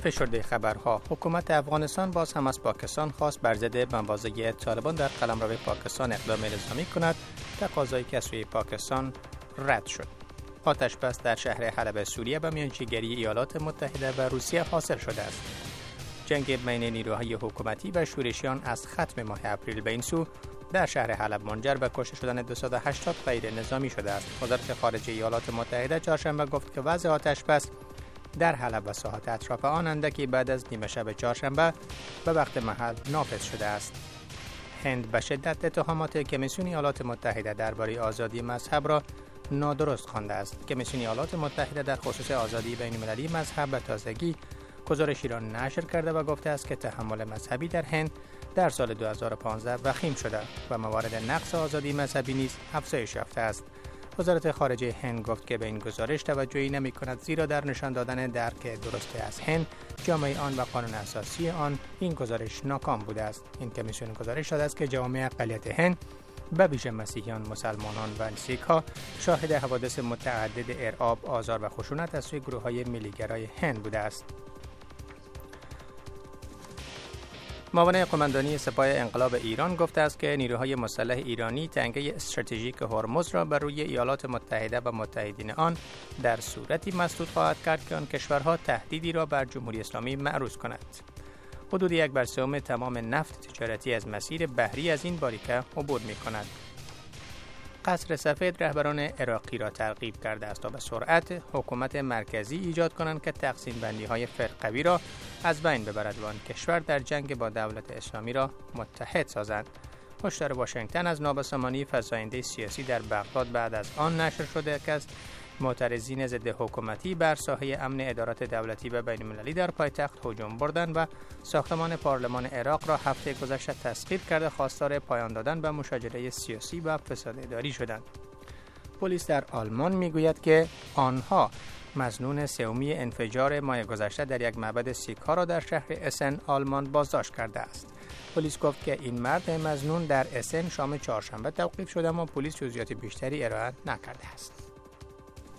فشرده خبرها. حکومت افغانستان باز هم از پاکستان خواست بر ضد مواضع طالبان در قلمرو پاکستان اقدام الزامی کند تقاضایی که سوی پاکستان رد شد. آتش بس در شهر حلب سوریه به میانجیگری ایالات متحده و روسیه حاصل شده است. جنگ بین نیروهای حکومتی و شورشیان از ختم ماه اپریل به این سو در شهر حلب منجر به کشته شدن 280 غیر نظامی شده است. وزارت خارجه ایالات متحده چهارشنبه گفت که وضع آتش بس در حلب و ساحات اطراف آن اندکی بعد از نیمه شب چهارشنبه به وقت محل نافذ شده است. هند به شدت اتهامات کمیسیون ایالات متحده درباره آزادی مذهب را نادرست خوانده است. کمیسیون ایالات متحده در خصوص آزادی بین المللی مذهب به تازگی گزارشی را نشر کرده و گفته است که تحمل مذهبی در هند در سال 2015 وخیم شده و موارد نقص آزادی مذهبی نیز افزایش یافته است. وزارت خارجه هند گفت که به این گزارش توجهی نمی کند زیرا در نشان دادن درک درسته از هند جامعه آن و قانون اساسی آن این گزارش ناکام بوده است. این کمیسیون گزارش داده است که جامعه اقلیت هند به ویژه مسیحیان مسلمانان و سیک ها شاهد حوادث متعدد ارعاب آزار و خشونت از سوی گروه های ملیگرای هند بوده است. معاون قماندانی سپاه انقلاب ایران گفته است که نیروهای مسلح ایرانی تنگه استراتژیک هرمز را بر روی ایالات متحده و متحدین آن در صورتی مسدود خواهد کرد که آن کشورها تهدیدی را بر جمهوری اسلامی معروض کند. حدود یک بر تمام نفت تجارتی از مسیر بحری از این باریکه عبور می کند. قصر سفید رهبران عراقی را ترغیب کرده است تا به سرعت حکومت مرکزی ایجاد کنند که تقسیم بندی های فرقوی را از بین ببرد و آن کشور در جنگ با دولت اسلامی را متحد سازند. هشدار واشنگتن از نابسامانی فزاینده سیاسی در بغداد بعد از آن نشر شده که معترضین ضد حکومتی بر ساحه امن ادارات دولتی و بین المللی در پایتخت هجوم بردند و ساختمان پارلمان عراق را هفته گذشته تسخیر کرده خواستار پایان دادن به مشاجره سیاسی و فساد اداری شدند. پلیس در آلمان می‌گوید که آنها مزنون سومی انفجار ماه گذشته در یک معبد سیکها را در شهر اسن آلمان بازداشت کرده است. پلیس گفت که این مرد مزنون در اسن شام چهارشنبه توقیف شده اما پلیس جزئیات بیشتری ارائه نکرده است.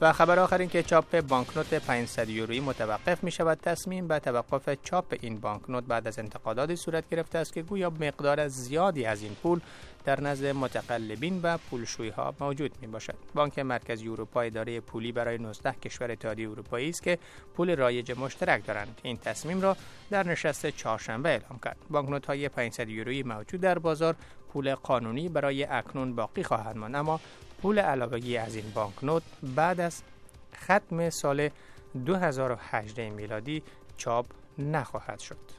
و خبر آخر این که چاپ بانکنوت 500 یورویی متوقف می شود تصمیم به توقف چاپ این بانکنوت بعد از انتقاداتی صورت گرفته است که گویا مقدار زیادی از این پول در نزد متقلبین و پولشویی ها موجود می باشد. بانک مرکزی اروپا اداره پولی برای 19 کشور اتحادیه اروپایی است که پول رایج مشترک دارند. این تصمیم را در نشست چهارشنبه اعلام کرد. بانکنوت های 500 یورویی موجود در بازار پول قانونی برای اکنون باقی خواهد ماند اما پول علاوگی از این بانکنوت بعد از ختم سال 2018 میلادی چاپ نخواهد شد.